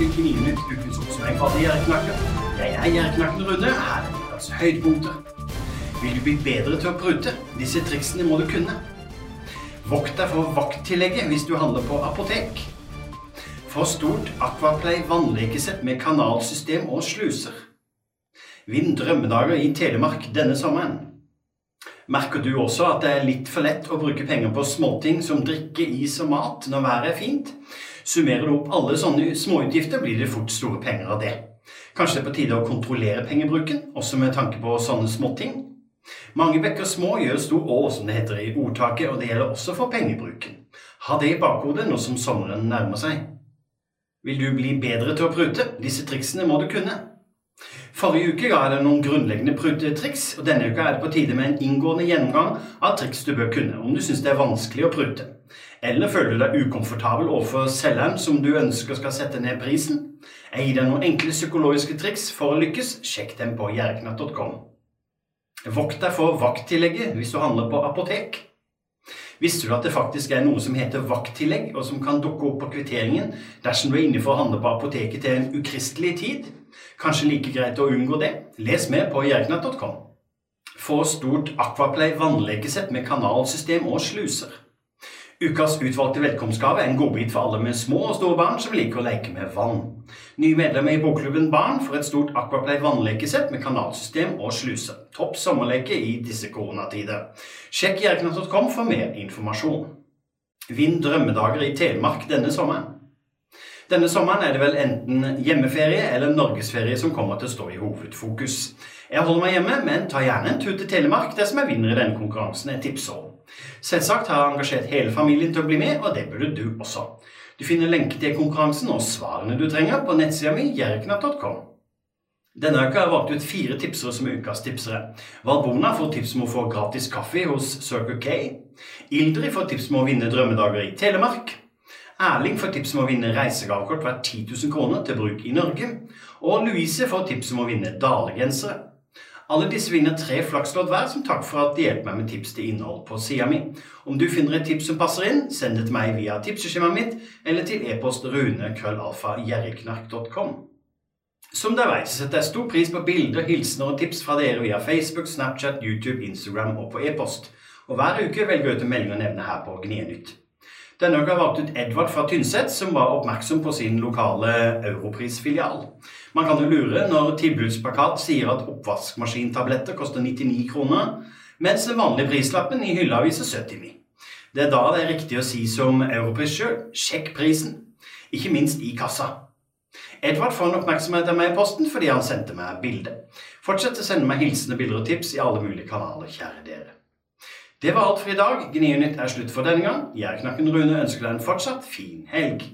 til Gninytt ukens oppsummering fra de Gjerknakken. Jeg er Gjerknakken Rune. Her er ukas høydepunkter. Vil du bli bedre til å prute? Disse triksene må du kunne. Vokt deg for vakttillegget hvis du handler på apotek. For stort Aquaplay vannlekesett med kanalsystem og sluser. Vinn drømmedager i Telemark denne sommeren. Merker du også at det er litt for lett å bruke penger på småting som drikke, is og mat når været er fint? Summerer du opp alle sånne småutgifter, blir det fort store penger av det. Kanskje det er på tide å kontrollere pengebruken, også med tanke på sånne småting? Mange bekker små gjør stor å, som det heter i ordtaket, og det gjelder også for pengebruken. Ha det i bakhodet nå som sommeren nærmer seg. Vil du bli bedre til å prute? Disse triksene må du kunne. Forrige uke ga jeg deg noen grunnleggende prutetriks, og denne uka er det på tide med en inngående gjennomgang av triks du bør kunne om du syns det er vanskelig å prute. Eller føler du deg ukomfortabel overfor selgeren som du ønsker skal sette ned prisen? Jeg gir deg noen enkle psykologiske triks for å lykkes. Sjekk dem på jerknatt.com. Vokt deg for vakttillegget hvis du handler på apotek. Visste du at det faktisk er noe som heter vakttillegg, og som kan dukke opp på kvitteringen dersom du er inne for å handle på apoteket til en ukristelig tid? Kanskje like greit å unngå det? Les mer på jerknatt.com. Få stort Aquaplay vannlekesett med kanalsystem og sluser. Ukas utvalgte velkomstgave er en godbit for alle med små og store barn som liker å leke med vann. Nye medlemmer i bokklubben Barn får et stort Aquaplay vannlekesett med kanalsystem og sluse. Topp sommerleke i disse koronatider. Sjekk jerknatt.com for mer informasjon. Vinn drømmedager i Telemark denne sommeren. Denne sommeren er det vel enten hjemmeferie eller norgesferie som kommer til å stå i hovedfokus. Jeg holder meg hjemme, men tar gjerne en tur til Telemark dersom jeg vinner i denne konkurransen jeg tipser om. Selvsagt har jeg engasjert hele familien til å bli med, og det burde du også. Du finner lenke til konkurransen og svarene du trenger på nettsida mi jerknatt.com. Denne uka har jeg valgt ut fire tipsere som ukas tipsere. Valbona får tips om å få gratis kaffe hos Circle K. Ildrid får tips om å vinne drømmedager i Telemark. Erling får tips om å vinne reisegavekort verdt 10 000 kroner til bruk i Norge. Og Louise får tips om å vinne dalegensere. Alle disse vinner tre flakslodd hver som takk for at de hjelper meg med tips til innhold på sida mi. Om du finner et tips som passer inn, send det til meg via tipseskjemaet mitt eller til e-post rune.krøllalfa.gjerriknark.com. Som dere vet, setter jeg stor pris på bilder, hilsener og tips fra dere via Facebook, Snapchat, YouTube, Instagram og på e-post. Og hver uke velger jeg ut en melding å nevne her på Gnienytt. Denne uka valgte ut Edvard fra Tynset, som var oppmerksom på sin lokale Europris-filial. Man kan jo lure når tilbudsplakat sier at oppvaskmaskintabletter koster 99 kroner, mens den vanlige prislappen i hylla viser 79. Det er da det er riktig å si som Europris sjøl sjekk prisen. Ikke minst i kassa. Edvard får en oppmerksomhet av meg i posten fordi han sendte meg bilde. Fortsett å sende meg hilsende bilder og tips i alle mulige kanaler, kjære dere. Det var alt for i dag. Gnionytt er slutt for denne gang. Jeg, Knakken Rune, ønsker deg en fortsatt fin helg.